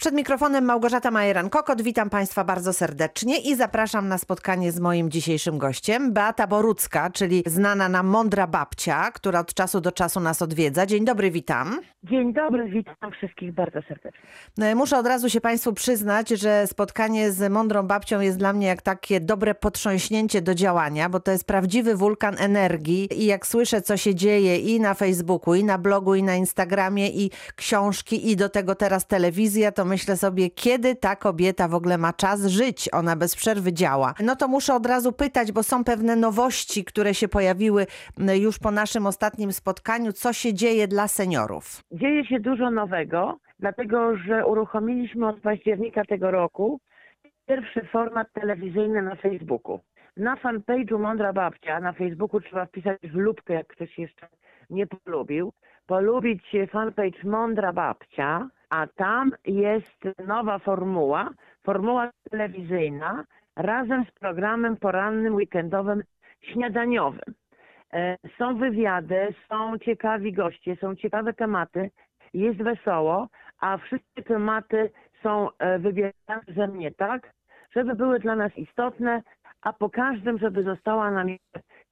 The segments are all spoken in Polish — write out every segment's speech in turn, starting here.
Przed mikrofonem Małgorzata Majeran-Kokot. Witam Państwa bardzo serdecznie i zapraszam na spotkanie z moim dzisiejszym gościem, Beata Borucka, czyli znana nam mądra babcia, która od czasu do czasu nas odwiedza. Dzień dobry, witam. Dzień dobry, witam wszystkich bardzo serdecznie. No, Muszę od razu się Państwu przyznać, że spotkanie z mądrą babcią jest dla mnie jak takie dobre potrząśnięcie do działania, bo to jest prawdziwy wulkan energii i jak słyszę, co się dzieje i na Facebooku, i na blogu, i na Instagramie, i książki, i do tego teraz telewizja, to myślę sobie, kiedy ta kobieta w ogóle ma czas żyć? Ona bez przerwy działa. No to muszę od razu pytać, bo są pewne nowości, które się pojawiły już po naszym ostatnim spotkaniu. Co się dzieje dla seniorów? Dzieje się dużo nowego, dlatego że uruchomiliśmy od października tego roku pierwszy format telewizyjny na Facebooku. Na fanpage'u Mądra Babcia na Facebooku trzeba wpisać w lubkę, jak ktoś jeszcze nie polubił. Polubić fanpage Mądra Babcia, a tam jest nowa formuła, formuła telewizyjna razem z programem porannym, weekendowym, śniadaniowym. E, Są wywiady, są ciekawi goście, są ciekawe tematy, jest wesoło, a wszystkie tematy są e, wybierane ze mnie tak, żeby były dla nas istotne, a po każdym, żeby została nam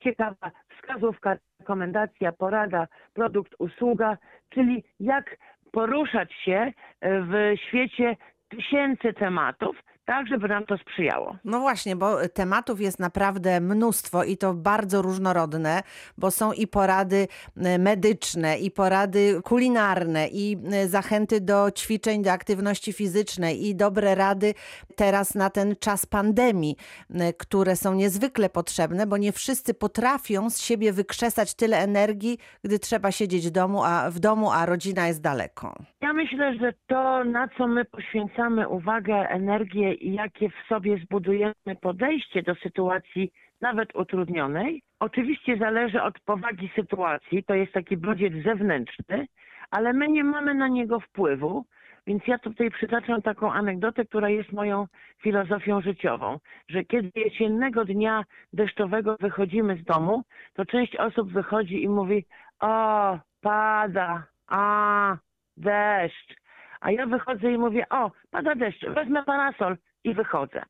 ciekawa wskazówka, rekomendacja, porada, produkt, usługa, czyli jak poruszać się e, w świecie tysięcy tematów, tak żeby nam to sprzyjało. No właśnie, bo tematów jest naprawdę mnóstwo i to bardzo różnorodne, bo są i porady e, medyczne, i porady kulinarne, i e, zachęty do ćwiczeń, do aktywności fizycznej, i dobre rady teraz na ten czas pandemii, e, które są niezwykle potrzebne, bo nie wszyscy potrafią z siebie wykrzesać tyle energii, gdy trzeba siedzieć w domu, a w domu, a rodzina jest daleko. Ja myślę, że to, na co my poświęcamy uwagę, energię jakie w sobie zbudujemy podejście do sytuacji nawet utrudnionej, oczywiście zależy od powagi sytuacji. To jest taki bodziec zewnętrzny, ale my nie mamy na niego wpływu. Więc ja tutaj przytaczam taką anegdotę, która jest moją filozofią życiową, że kiedy jesiennego dnia deszczowego wychodzimy z domu, to część osób wychodzi i mówi: O, pada, a, deszcz. A ja wychodzę i mówię, o, pada deszcz, wezmę parasol i wychodzę.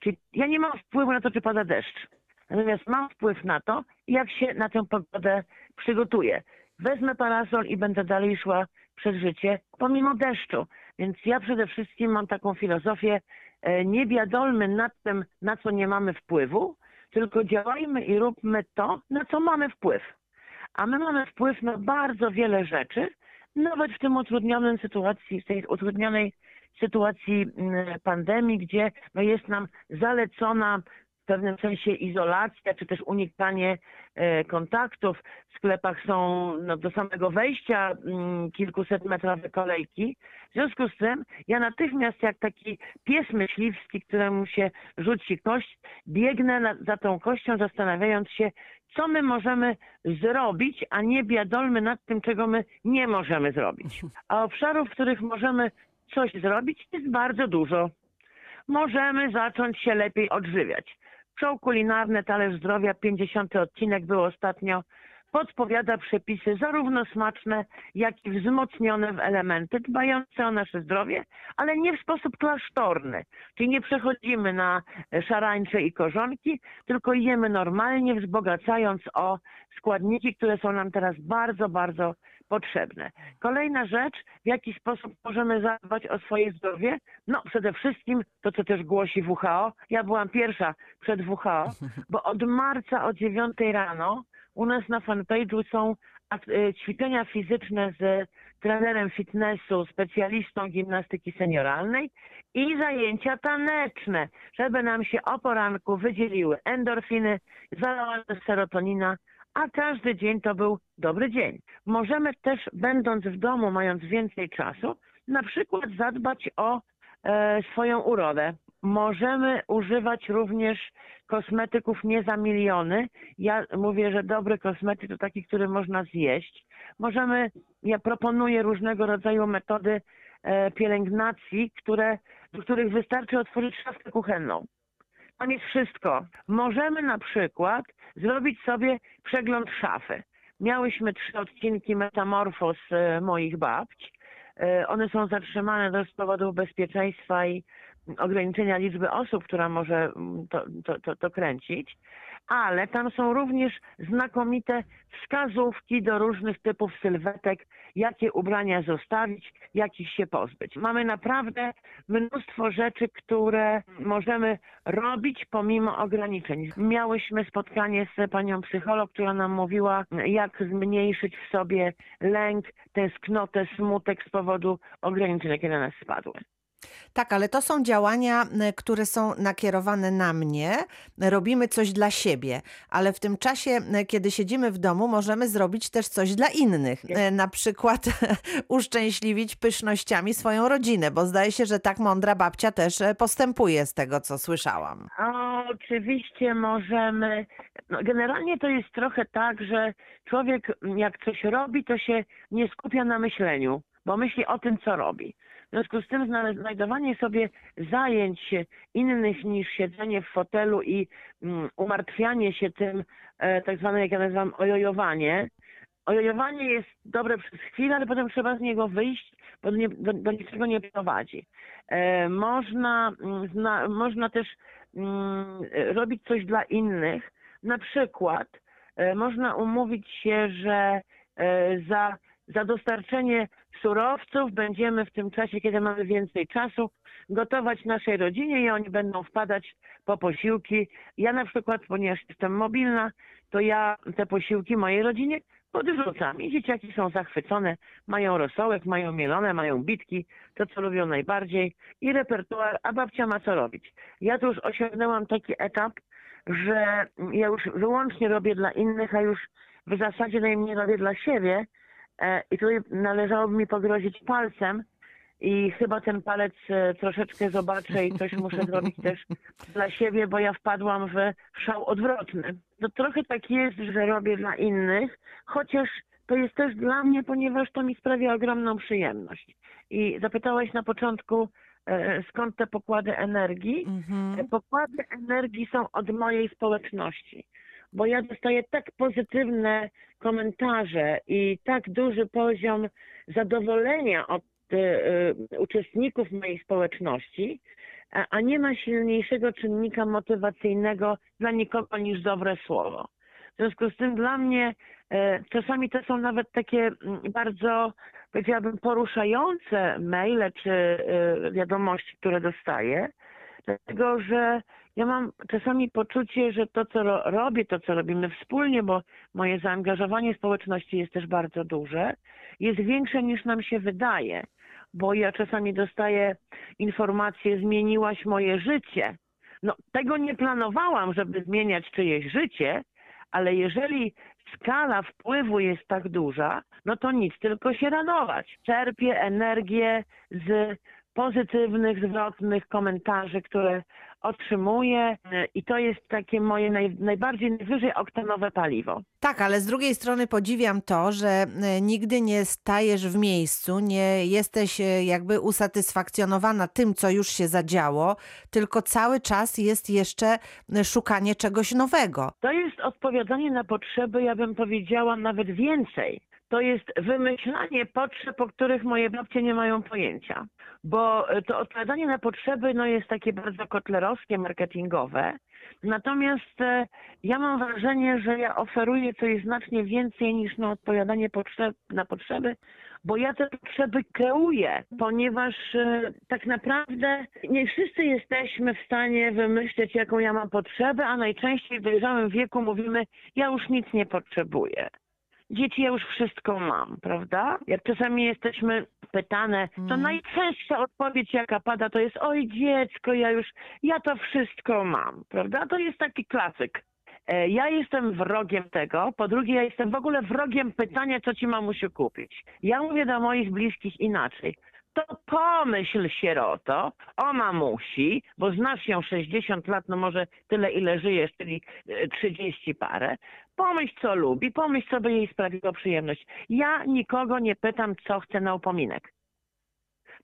Czyli ja nie mam wpływu na to, czy pada deszcz. Natomiast mam wpływ na to, jak się na tę pogodę przygotuję. Wezmę parasol i będę dalej szła przez życie pomimo deszczu. Więc ja przede wszystkim mam taką filozofię, e, nie biadolmy nad tym, na co nie mamy wpływu, tylko działajmy i róbmy to, na co mamy wpływ. A my mamy wpływ na bardzo wiele rzeczy, nawet w tym utrudnionym sytuacji, w tej utrudnionej sytuacji mm, pandemii, gdzie no jest nam zalecona w pewnym sensie izolacja, czy też unikanie e, kontaktów. W sklepach są no, do samego wejścia mm, kilkuset metrowe kolejki. W związku z tym ja natychmiast jak taki pies myśliwski, któremu się rzuci kość, biegnę za tą kością, zastanawiając się, co my możemy zrobić, a nie biadolmy nad tym, czego my nie możemy zrobić. A obszarów, w których możemy coś zrobić, jest bardzo dużo. Możemy zacząć się lepiej odżywiać. Show kulinarne Talerz Zdrowia, 50 odcinek był ostatnio, podpowiada przepisy zarówno smaczne, jak i wzmocnione w elementy dbające o nasze zdrowie, ale nie w sposób klasztorny. Czyli nie przechodzimy na szarańcze i korzonki, tylko jemy normalnie, wzbogacając o składniki, które są nam teraz bardzo, bardzo potrzebne. Kolejna rzecz, w jaki sposób możemy zadbać o swoje zdrowie? No przede wszystkim to, co też głosi WHO. Ja byłam pierwsza przed WHO, bo od marca o 9 rano u nas na fanpage'u są y, ćwiczenia fizyczne z trenerem fitnessu, specjalistą gimnastyki senioralnej i zajęcia taneczne, żeby nam się o poranku wydzieliły endorfiny, zalała serotonina, a każdy dzień to był dobry dzień. Możemy też, będąc w domu, mając więcej czasu, na przykład zadbać o e, swoją urodę. Możemy używać również kosmetyków nie za miliony. Ja mówię, że dobry kosmetyk to taki, który można zjeść. Możemy, ja proponuję różnego rodzaju metody e, pielęgnacji, które, do których wystarczy otworzyć szafkę kuchenną. Tam jest wszystko. Możemy na przykład zrobić sobie przegląd szafy. Miałyśmy trzy odcinki metamorfoz e, moich babć. e, one są zatrzymane z powodów bezpieczeństwa i ograniczenia liczby osób, która może mm, to, to, to, to kręcić, ale tam są również znakomite wskazówki do różnych typów sylwetek, jakie ubrania zostawić, jakich się pozbyć. Mamy naprawdę mnóstwo rzeczy, które możemy robić pomimo ograniczeń. Miałyśmy spotkanie z panią psycholog, która nam mówiła, jak zmniejszyć w sobie lęk, tęsknotę, smutek z powodu ograniczeń, jakie na nas spadły. Tak, ale to są działania, które są nakierowane na mnie. Robimy coś dla siebie, ale w tym czasie, kiedy siedzimy w domu, możemy zrobić też coś dla innych. E, Na przykład uszczęśliwić pysznościami swoją rodzinę, bo zdaje się, że tak mądra babcia też e, postępuje z tego, co słyszałam. Oczywiście możemy. No, generalnie to jest trochę tak, że człowiek jak coś robi, to się nie skupia na myśleniu, bo myśli o tym, co robi. Związku z tym znajdowanie sobie zajęć innych niż siedzenie w fotelu i mm, umartwianie się tym, e, tak zwane, jak ja nazywam, ojojowanie. Ojojowanie jest dobre przez chwilę, ale potem trzeba z niego wyjść, bo do, do, niczego nie prowadzi. E, można, mm, zna, można też mm, robić coś dla innych. Na przykład e, można umówić się, że za, za dostarczenie surowców będziemy w tym czasie, kiedy mamy więcej czasu, gotować naszej rodzinie i oni będą wpadać po posiłki. Ja na przykład, ponieważ jestem mobilna, to ja te posiłki mojej rodzinie podrzucam. I dzieciaki są zachwycone, mają rosołek, mają mielone, mają bitki, to co lubią najbardziej. I repertuar, a babcia ma co robić. Ja tu już osiągnęłam taki etap, że ja już wyłącznie robię dla innych, a już w zasadzie najmniej robię dla siebie i tutaj należałoby mi pogrozić palcem i chyba ten palec e, troszeczkę zobaczę i coś muszę zrobić też dla siebie, bo ja wpadłam w szał odwrotny. To trochę tak jest, że robię dla innych, chociaż to jest też dla mnie, ponieważ to mi sprawia ogromną przyjemność. I zapytałeś na początku, e, skąd te pokłady energii. Mhm. pokłady energii są od mojej społeczności, bo ja dostaję tak pozytywne komentarze i tak duży poziom zadowolenia od e, e, uczestników mojej społeczności, a, nie ma silniejszego czynnika motywacyjnego dla nikogo niż dobre słowo. W związku z tym dla mnie e, czasami to są nawet takie mm, bardzo, powiedziałabym, poruszające maile czy wiadomości, które dostaję, dlatego że ja mam czasami poczucie, że to, co ro- robię, to, co robimy wspólnie, bo moje zaangażowanie społeczności jest też bardzo duże, jest większe niż nam się wydaje, bo ja czasami dostaję informacje, zmieniłaś moje życie. No, tego nie planowałam, żeby zmieniać czyjeś życie, ale jeżeli skala wpływu jest tak duża, no to nic, tylko się radować. Czerpię energię z pozytywnych, zwrotnych komentarzy, które otrzymuję i to jest takie moje naj, najbardziej najwyżej oktanowe paliwo. Tak, ale z drugiej strony podziwiam to, że e, nigdy nie stajesz w miejscu, nie jesteś e, jakby usatysfakcjonowana tym, co już się zadziało, tylko cały czas jest jeszcze e, szukanie czegoś nowego. To jest odpowiadanie na potrzeby, ja bym powiedziała nawet więcej. To jest wymyślanie potrzeb, o których moje babcie nie mają pojęcia. Bo e, to odpowiadanie na potrzeby no, jest takie bardzo kotlerowskie, marketingowe. Natomiast e, ja mam wrażenie, że ja oferuję coś znacznie więcej niż na odpowiadanie potrzeb, na potrzeby, bo ja te potrzeby kreuję, ponieważ e, tak naprawdę nie wszyscy jesteśmy w stanie wymyśleć, jaką ja mam potrzebę, a najczęściej w dojrzałym wieku mówimy, ja już nic nie potrzebuję. Dzieci, ja już wszystko mam, prawda? Jak czasami jesteśmy pytane, to Mm. najczęstsza odpowiedź, jaka pada, to jest oj dziecko, ja już, ja to wszystko mam, prawda? To jest taki klasyk. E, Ja jestem wrogiem tego. Po drugie, ja jestem w ogóle wrogiem pytania, co ci mamusiu kupić. Ja mówię do moich bliskich inaczej. To pomyśl, sieroto, o mamusi, bo znasz ją 60 lat, no może tyle, ile żyjesz, czyli e, 30 parę. Pomyśl, co lubi, pomyśl, co by jej sprawiło przyjemność. Ja nikogo nie pytam, co chce na upominek.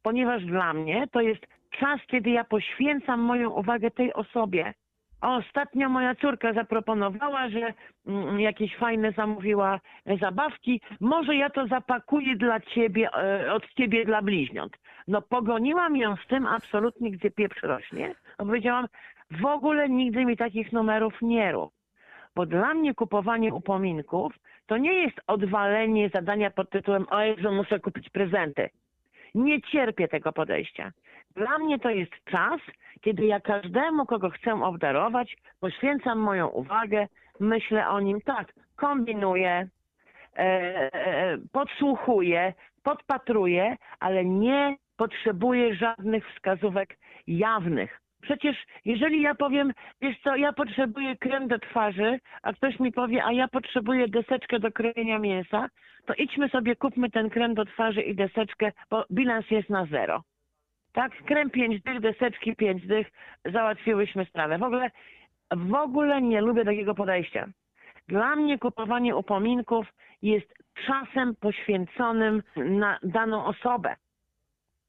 Ponieważ dla mnie to jest czas, kiedy ja poświęcam moją uwagę tej osobie, Ostatnio moja córka zaproponowała, że mm, jakieś fajne zamówiła zabawki. Może ja to zapakuję dla ciebie, e, od ciebie dla bliźniąt. No pogoniłam ją z tym absolutnie, gdzie pieprz rośnie. Powiedziałam, w ogóle nigdy mi takich numerów nie rób. Bo dla mnie kupowanie upominków to nie jest odwalenie zadania pod tytułem o Jezu, muszę kupić prezenty. Nie cierpię tego podejścia. Dla mnie to jest czas, kiedy ja każdemu, kogo chcę obdarować, poświęcam moją uwagę, myślę o nim tak, kombinuję, e, e, podsłuchuję, podpatruję, ale nie potrzebuję żadnych wskazówek jawnych. Przecież jeżeli ja powiem, wiesz co, ja potrzebuję krem do twarzy, a ktoś mi powie, a ja potrzebuję deseczkę do krojenia mięsa, to idźmy sobie, kupmy ten krem do twarzy i deseczkę, bo bilans jest na zero. Tak, krem 5 dych, deseczki 5 dych, załatwiłyśmy sprawę. W ogóle, w ogóle nie lubię takiego podejścia. Dla mnie kupowanie upominków jest czasem poświęconym na daną osobę.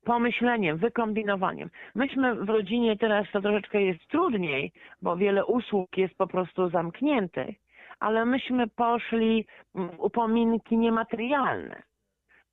Pomyśleniem, wykombinowaniem. Myśmy w rodzinie teraz to troszeczkę jest trudniej, bo wiele usług jest po prostu zamkniętych, ale myśmy poszli w upominki niematerialne.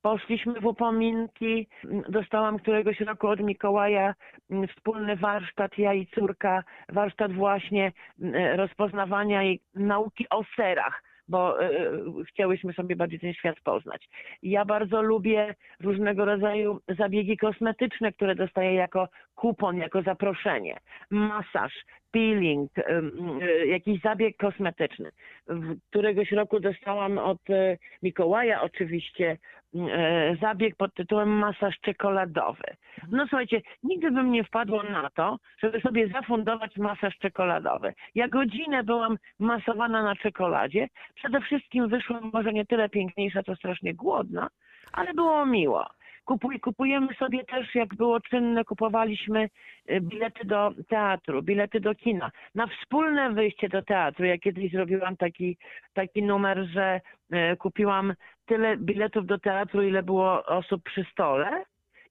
Poszliśmy w upominki, m, dostałam któregoś roku od Mikołaja m, wspólny warsztat, ja i córka, warsztat właśnie e, rozpoznawania i nauki o serach, bo e, e, chciałyśmy sobie bardziej ten świat poznać. Ja bardzo lubię różnego rodzaju zabiegi kosmetyczne, które dostaję jako kupon, jako zaproszenie. Masaż, peeling, em, e, jakiś zabieg kosmetyczny. W któregoś roku dostałam od e, Mikołaja oczywiście e, zabieg pod tytułem masaż czekoladowy. No słuchajcie, nigdy bym nie wpadła na to, żeby sobie zafundować masaż czekoladowy. Ja godzinę byłam masowana na czekoladzie. Przede wszystkim wyszłam może nie tyle piękniejsza, to strasznie głodna, ale było miło. Kupuj, kupujemy sobie też, jak było czynne, kupowaliśmy y, bilety do teatru, bilety do kina. Na wspólne wyjście do teatru, ja kiedyś zrobiłam taki, taki numer, że e, kupiłam tyle biletów do teatru, ile było osób przy stole.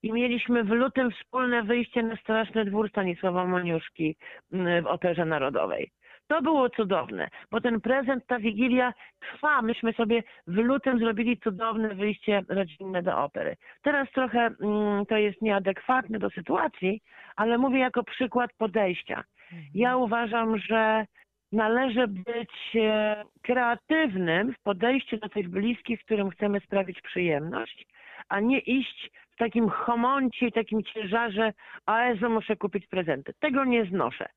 I mieliśmy w lutym wspólne wyjście na Straszny Dwór Stanisława Moniuszki m, w Operze Narodowej. To było cudowne, bo ten prezent, ta wigilia trwa. Myśmy sobie w lutym zrobili cudowne wyjście rodzinne do opery. Teraz trochę mm, to jest nieadekwatne do sytuacji, ale mówię jako przykład podejścia. Ja uważam, że należy być e, kreatywnym w podejściu do tych bliskich, którym chcemy sprawić przyjemność, a nie iść w takim homoncie i takim ciężarze, a Jezu, muszę kupić prezenty. Tego nie znoszę.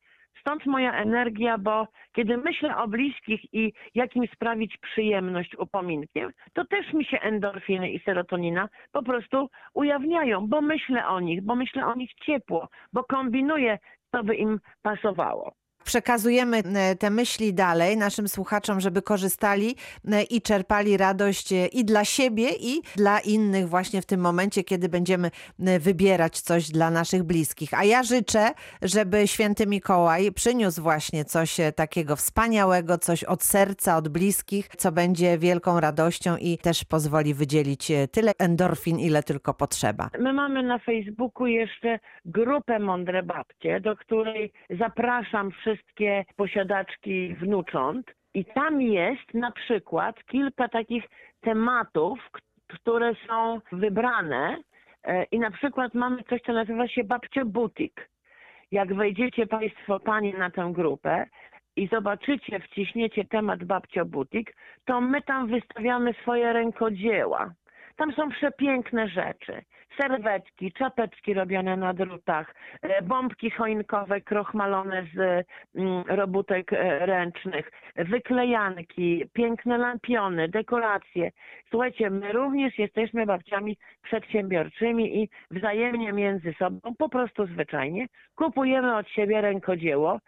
Stąd moja energia, bo kiedy myślę o bliskich i jak im sprawić przyjemność upominkiem, to też mi się endorfiny i serotonina po prostu ujawniają, bo myślę o nich, bo myślę o nich ciepło, bo kombinuję, co by im pasowało. Przekazujemy e, te myśli dalej naszym słuchaczom, żeby korzystali e, i czerpali radość e, i dla siebie, i dla innych właśnie w tym momencie, kiedy będziemy wybierać coś dla naszych bliskich. A ja życzę, żeby święty Mikołaj przyniósł właśnie coś takiego wspaniałego, coś od serca, od bliskich, co będzie wielką radością i też pozwoli wydzielić tyle endorfin, ile tylko potrzeba. My mamy na Facebooku jeszcze grupę Mądre Babcie, do której zapraszam wszystkie posiadaczki wnucząt. I tam jest na przykład kilka takich tematów, które są wybrane. E, I na przykład mamy coś, co nazywa się Babcia Butik. Jak wejdziecie Państwo, Panie, na tę grupę i zobaczycie, wciśniecie temat Babcia Butik, to my tam wystawiamy swoje rękodzieła. Tam są przepiękne rzeczy. Serwetki, czapeczki robione na drutach, e, bombki choinkowe krochmalone z mm, robótek e, ręcznych, wyklejanki, piękne lampiony, dekoracje. Słuchajcie, my również jesteśmy babciami przedsiębiorczymi i wzajemnie między sobą, po prostu zwyczajnie, kupujemy od siebie rękodzieło,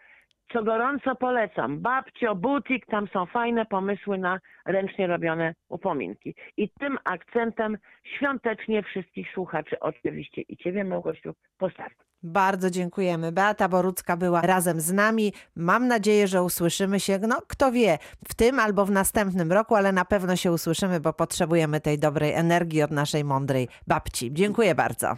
co gorąco polecam. Babcio, butik, tam są fajne pomysły na ręcznie robione upominki. I tym akcentem świątecznie wszystkich słuchaczy, oczywiście i Ciebie, Małgosiu, postawię. Bardzo dziękujemy. Beata Borucka była razem z nami. Mam nadzieję, że usłyszymy się, no kto wie, w tym albo w następnym roku, ale na pewno się usłyszymy, bo potrzebujemy tej dobrej energii od naszej mądrej babci. Dziękuję bardzo.